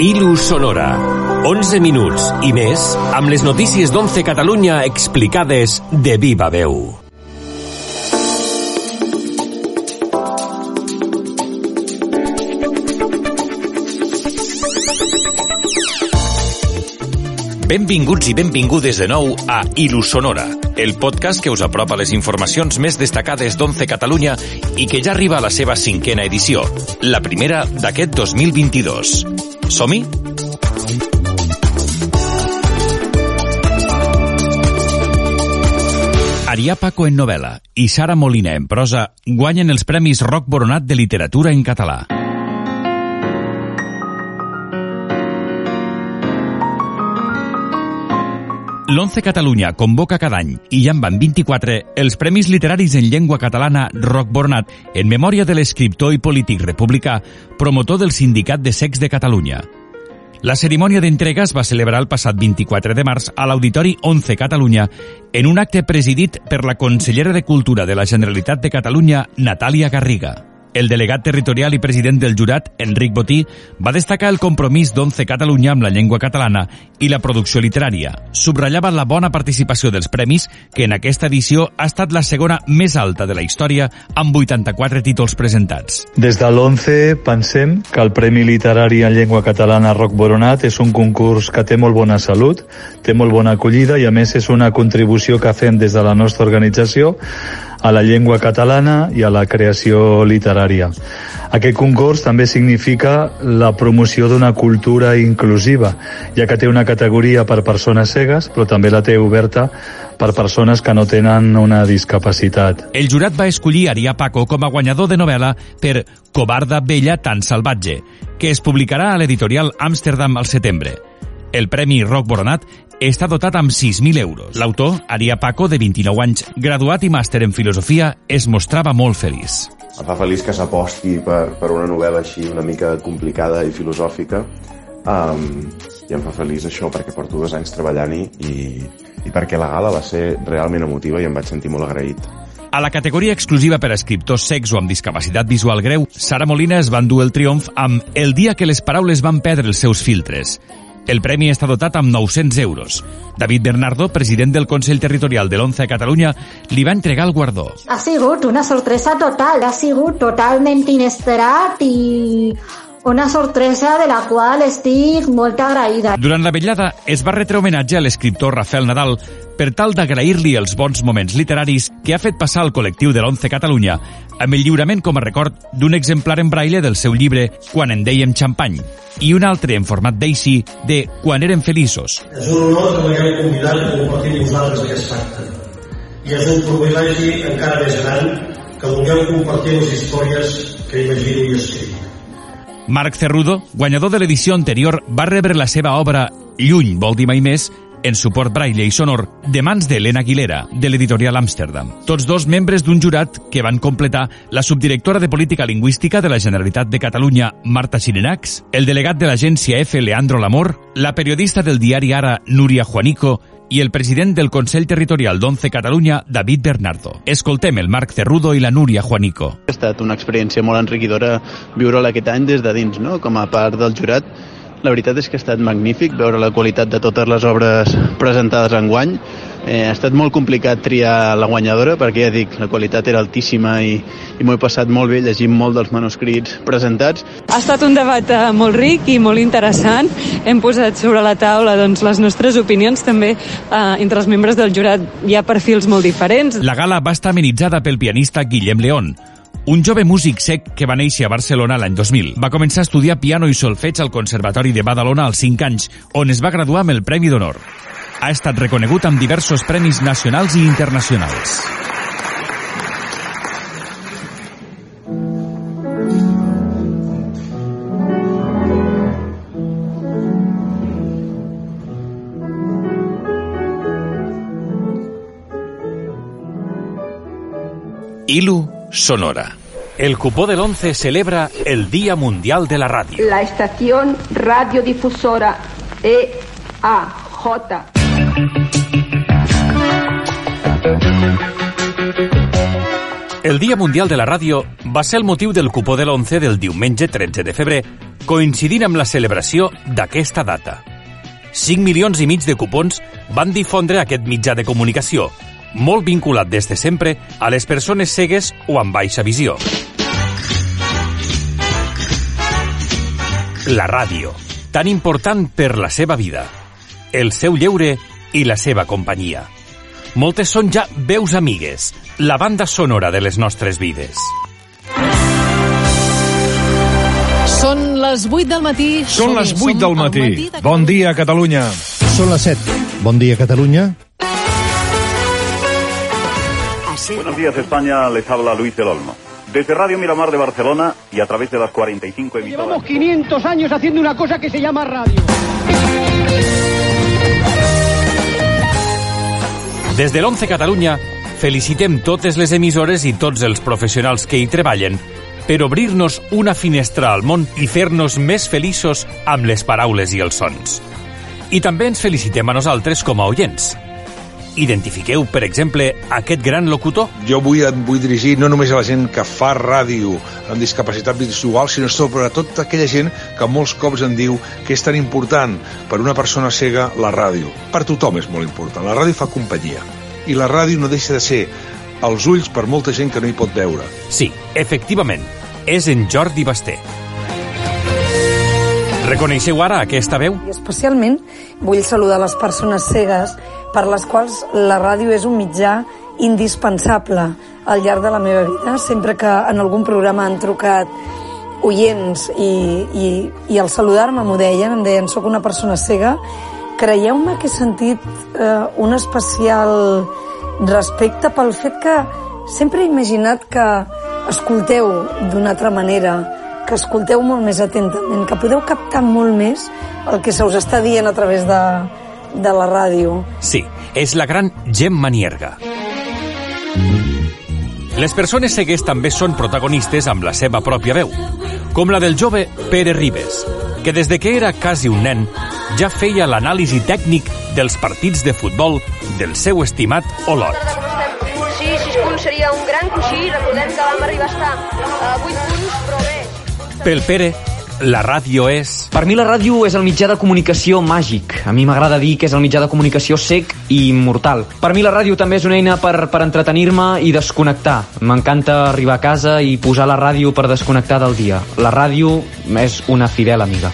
Ilu Sonora. 11 minuts i més amb les notícies d'11 Catalunya explicades de viva veu. Benvinguts i benvingudes de nou a Ilu Sonora, el podcast que us apropa les informacions més destacades d'11 Catalunya i que ja arriba a la seva cinquena edició, la primera d'aquest 2022. Som-hi? Arià Paco en novel·la i Sara Molina en prosa guanyen els Premis Roc Boronat de Literatura en català. L'11 Catalunya convoca cada any, i ja en van 24, els Premis Literaris en Llengua Catalana Roc Bornat en memòria de l'escriptor i polític republicà, promotor del Sindicat de Secs de Catalunya. La cerimònia d'entrega es va celebrar el passat 24 de març a l'Auditori 11 Catalunya en un acte presidit per la consellera de Cultura de la Generalitat de Catalunya, Natàlia Garriga. El delegat territorial i president del jurat, Enric Botí, va destacar el compromís d'11 Catalunya amb la llengua catalana i la producció literària. Subratllava la bona participació dels premis, que en aquesta edició ha estat la segona més alta de la història, amb 84 títols presentats. Des de l'11 pensem que el Premi Literari en Llengua Catalana Roc Boronat és un concurs que té molt bona salut, té molt bona acollida i a més és una contribució que fem des de la nostra organització a la llengua catalana i a la creació literària. Aquest concurs també significa la promoció d'una cultura inclusiva, ja que té una categoria per persones cegues, però també la té oberta per persones que no tenen una discapacitat. El jurat va escollir Arià Paco com a guanyador de novel·la per Covarda Vella tan salvatge, que es publicarà a l'editorial Amsterdam al setembre. El Premi Roc Boronat està dotat amb 6.000 euros. L'autor, Arià Paco, de 29 anys, graduat i màster en filosofia, es mostrava molt feliç. Em fa feliç que s'aposti per, per una novel·la així una mica complicada i filosòfica um, i em fa feliç això perquè porto dos anys treballant-hi i, i perquè la gala va ser realment emotiva i em vaig sentir molt agraït. A la categoria exclusiva per a escriptors secs o amb discapacitat visual greu, Sara Molina es va endur el triomf amb El dia que les paraules van perdre els seus filtres. El premi està dotat amb 900 euros. David Bernardo, president del Consell Territorial de l'11 a Catalunya, li va entregar el guardó. Ha sigut una sorpresa total, ha sigut totalment inesperat i una sorpresa de la qual estic molt agraïda. Durant la vetllada es va retre homenatge a l'escriptor Rafael Nadal per tal d'agrair-li els bons moments literaris que ha fet passar el col·lectiu de l'11 Catalunya amb el lliurament com a record d'un exemplar en braille del seu llibre Quan en dèiem xampany i un altre en format d'Eixi de Quan érem feliços. És un honor que m'hagueu convidat a compartir amb vosaltres aquest pacte. I és un privilegi encara més gran que vulgueu compartir les històries que imagino i escric. Marc Cerrudo, guanyador de l'edició anterior, va rebre la seva obra Lluny vol dir mai més en suport braille i sonor de mans d'Helena Aguilera, de l'editorial Amsterdam. Tots dos membres d'un jurat que van completar la subdirectora de Política Lingüística de la Generalitat de Catalunya, Marta Xirenax, el delegat de l'agència F, Leandro Lamor, la periodista del diari Ara, Núria Juanico, i el president del Consell Territorial d'11 Catalunya, David Bernardo. Escoltem el Marc Cerrudo i la Núria Juanico. Ha estat una experiència molt enriquidora viure-la aquest any des de dins, no? com a part del jurat. La veritat és que ha estat magnífic veure la qualitat de totes les obres presentades en guany. Eh, ha estat molt complicat triar la guanyadora perquè ja dic, la qualitat era altíssima i, i m'ho he passat molt bé llegint molt dels manuscrits presentats. Ha estat un debat eh, molt ric i molt interessant. Hem posat sobre la taula doncs, les nostres opinions també eh, entre els membres del jurat hi ha perfils molt diferents. La gala va estar amenitzada pel pianista Guillem León, un jove músic sec que va néixer a Barcelona l'any 2000. Va començar a estudiar piano i solfeig al Conservatori de Badalona als 5 anys, on es va graduar amb el Premi d'Honor. Ha estat reconegut amb diversos premis nacionals i internacionals. Ilu Sonora. El cupó del 11 celebra el Día Mundial de la Radio. La estación radiodifusora EAJ. El Dia Mundial de la Ràdio va ser el motiu del cupó de l'11 del diumenge 13 de febrer, coincidint amb la celebració d'aquesta data. 5 milions i mig de cupons van difondre aquest mitjà de comunicació, molt vinculat des de sempre a les persones cegues o amb baixa visió. La ràdio, tan important per la seva vida, el seu lleure i la seva companyia. Moltes són ja veus amigues, la banda sonora de les nostres vides. Són les 8 del matí. Són les 8 del matí. matí de... Bon dia, Catalunya. Són les 7. Bon dia, Catalunya. Buenos días, España. Les habla Luis del Olmo. Desde Radio Miramar de Barcelona y a través de las 45 emisoras. Llevamos 500 años haciendo una cosa que se llama radio. Des de l'11 Catalunya, felicitem totes les emissores i tots els professionals que hi treballen per obrir-nos una finestra al món i fer-nos més feliços amb les paraules i els sons. I també ens felicitem a nosaltres com a oients. Identifiqueu, per exemple, aquest gran locutor? Jo vull, em vull dirigir no només a la gent que fa ràdio amb discapacitat visual, sinó sobretot a aquella gent que molts cops em diu que és tan important per una persona cega la ràdio. Per tothom és molt important. La ràdio fa companyia. I la ràdio no deixa de ser els ulls per molta gent que no hi pot veure. Sí, efectivament, és en Jordi Basté. Reconeixeu ara aquesta veu? I especialment vull saludar les persones cegues per les quals la ràdio és un mitjà indispensable al llarg de la meva vida. Sempre que en algun programa han trucat oients i, i, i al saludar-me m'ho deien, em deien soc una persona cega, creieu-me que he sentit eh, un especial respecte pel fet que sempre he imaginat que escolteu d'una altra manera, que escolteu molt més atentament, que podeu captar molt més el que se us està dient a través de, de la ràdio. Sí, és la gran Gemma Nierga. Les persones cegues també són protagonistes amb la seva pròpia veu, com la del jove Pere Ribes, que des de que era quasi un nen ja feia l'anàlisi tècnic dels partits de futbol del seu estimat Olot. Sí, 6 punts seria un gran coixí. Recordem que vam arribar a estar a 8 punts, però bé. Pel Pere, la ràdio és... Per mi la ràdio és el mitjà de comunicació màgic. A mi m'agrada dir que és el mitjà de comunicació sec i immortal. Per mi la ràdio també és una eina per, per entretenir-me i desconnectar. M'encanta arribar a casa i posar la ràdio per desconnectar del dia. La ràdio és una fidel amiga.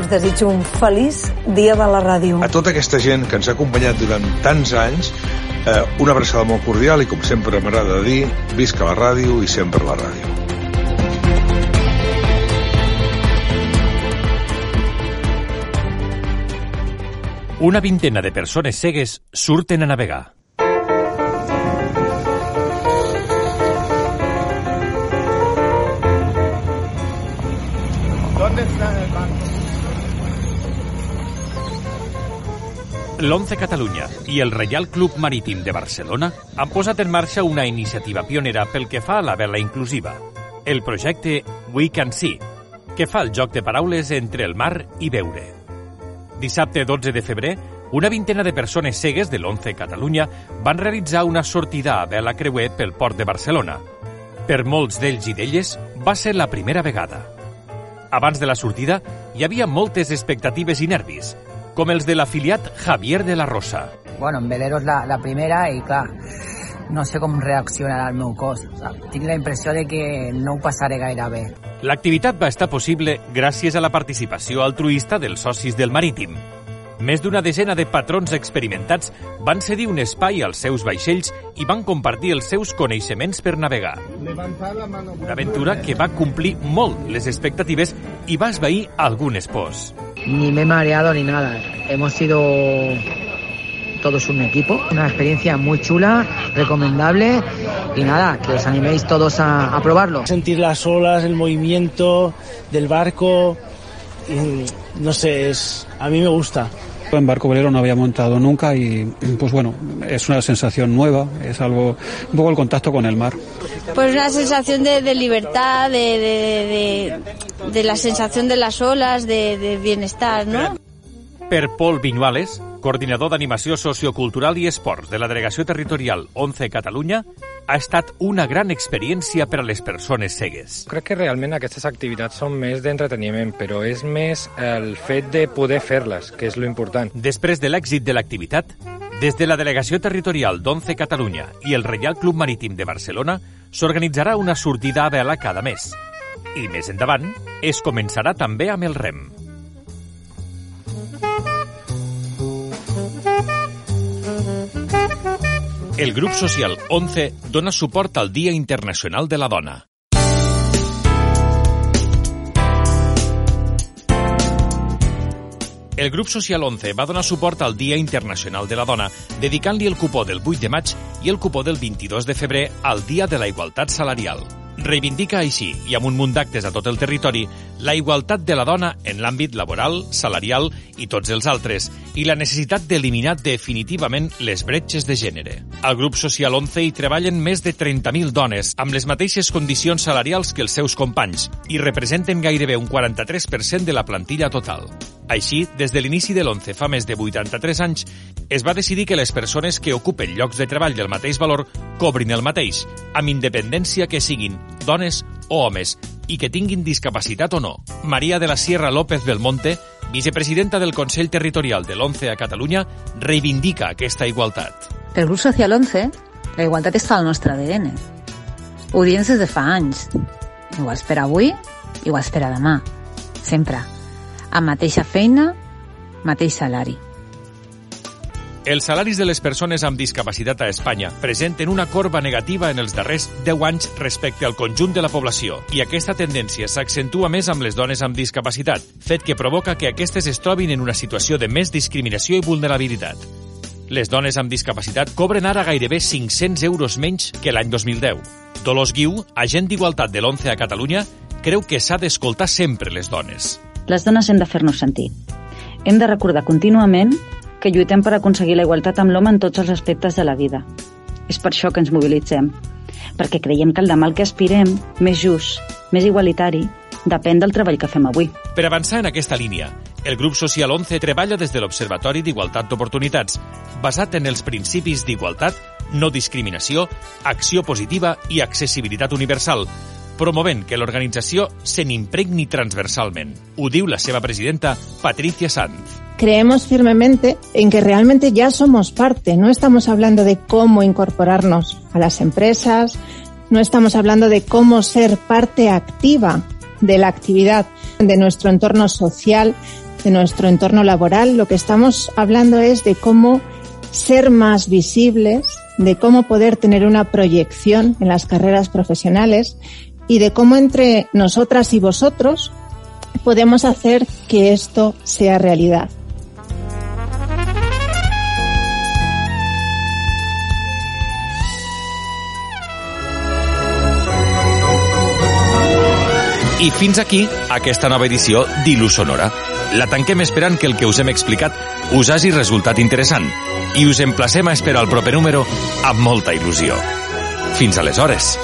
Us desitjo un feliç dia de la ràdio. A tota aquesta gent que ens ha acompanyat durant tants anys, eh, una abraçada molt cordial i, com sempre m'agrada dir, visca la ràdio i sempre la ràdio. Una vintena de persones cegues surten a navegar. ¿Dónde está L'11 Catalunya i el Reial Club Marítim de Barcelona han posat en marxa una iniciativa pionera pel que fa a la vela inclusiva, el projecte We Can See, que fa el joc de paraules entre el mar i veure. Dissabte 12 de febrer, una vintena de persones cegues de l'11 Catalunya van realitzar una sortida a vela creuer pel port de Barcelona. Per molts d'ells i d'elles va ser la primera vegada. Abans de la sortida hi havia moltes expectatives i nervis, com els de l'afiliat Javier de la Rosa. Bueno, en velero és la, la primera i clar, no sé com reaccionarà el meu cos. Tinc la impressió de que no ho passaré gaire bé. L'activitat va estar possible gràcies a la participació altruista dels socis del Marítim. Més d'una desena de patrons experimentats van cedir un espai als seus vaixells i van compartir els seus coneixements per navegar. Una aventura que va complir molt les expectatives i va esvair algunes pors. Ni me he mareado ni nada. Hemos sido todos un equipo. Una experiencia muy chula, recomendable y nada, que os animéis todos a, a probarlo. Sentir las olas, el movimiento del barco, y, no sé, es, a mí me gusta. En barco velero no había montado nunca y pues bueno, es una sensación nueva, es algo, un poco el contacto con el mar. Pues una sensación de, de libertad, de, de, de, la sensación de las olas, de, de bienestar, ¿no? Per Paul Viñuales, coordinador d'animació sociocultural i esports de la Delegació Territorial 11 Catalunya, ha estat una gran experiència per a les persones cegues. Crec que realment aquestes activitats són més d'entreteniment, però és més el fet de poder fer-les, que és lo important. Després de l'èxit de l'activitat, des de la Delegació Territorial d'11 Catalunya i el Reial Club Marítim de Barcelona s'organitzarà una sortida a vela cada mes. I més endavant es començarà també amb el rem. El grup social 11 dona suport al Dia Internacional de la Dona. El grup social 11 va donar suport al Dia Internacional de la Dona, dedicant-li el cupó del 8 de maig i el cupó del 22 de febrer al Dia de la Igualtat Salarial. Reivindica així, i amb un munt d'actes a tot el territori, la igualtat de la dona en l'àmbit laboral, salarial i tots els altres, i la necessitat d'eliminar definitivament les bretxes de gènere. Al grup social 11 hi treballen més de 30.000 dones, amb les mateixes condicions salarials que els seus companys, i representen gairebé un 43% de la plantilla total. Així, des de l'inici de l'11 fa més de 83 anys, es va decidir que les persones que ocupen llocs de treball del mateix valor cobrin el mateix, amb independència que siguin dones o homes, i que tinguin discapacitat o no. Maria de la Sierra López Belmonte, vicepresidenta del Consell Territorial de l'11 a Catalunya, reivindica aquesta igualtat. El grup social 11, la igualtat està al nostre ADN. Ho diem des de fa anys. Igual per avui, igual per a demà. Sempre. Amb mateixa feina, mateix salari. Els salaris de les persones amb discapacitat a Espanya presenten una corba negativa en els darrers 10 anys respecte al conjunt de la població i aquesta tendència s'accentua més amb les dones amb discapacitat, fet que provoca que aquestes es trobin en una situació de més discriminació i vulnerabilitat. Les dones amb discapacitat cobren ara gairebé 500 euros menys que l'any 2010. Dolors Guiu, agent d'Igualtat de l'11 a Catalunya, creu que s'ha d'escoltar sempre les dones. Les dones hem de fer-nos sentir. Hem de recordar contínuament que lluitem per aconseguir la igualtat amb l'home en tots els aspectes de la vida. És per això que ens mobilitzem, perquè creiem que el demà al que aspirem, més just, més igualitari, depèn del treball que fem avui. Per avançar en aquesta línia, el grup social 11 treballa des de l'Observatori d'Igualtat d'Oportunitats, basat en els principis d'igualtat, no discriminació, acció positiva i accessibilitat universal, promovent que l'organització se n'impregni transversalment. Ho seva presidenta, Patricia Sanz. creemos firmemente en que realmente ya somos parte. No estamos hablando de cómo incorporarnos a las empresas, no estamos hablando de cómo ser parte activa de la actividad de nuestro entorno social, de nuestro entorno laboral. Lo que estamos hablando es de cómo ser más visibles, de cómo poder tener una proyección en las carreras profesionales y de cómo entre nosotras y vosotros podemos hacer que esto sea realidad. I fins aquí aquesta nova edició d'Il·lus Sonora. La tanquem esperant que el que us hem explicat us hagi resultat interessant i us emplacem a esperar el proper número amb molta il·lusió. Fins aleshores.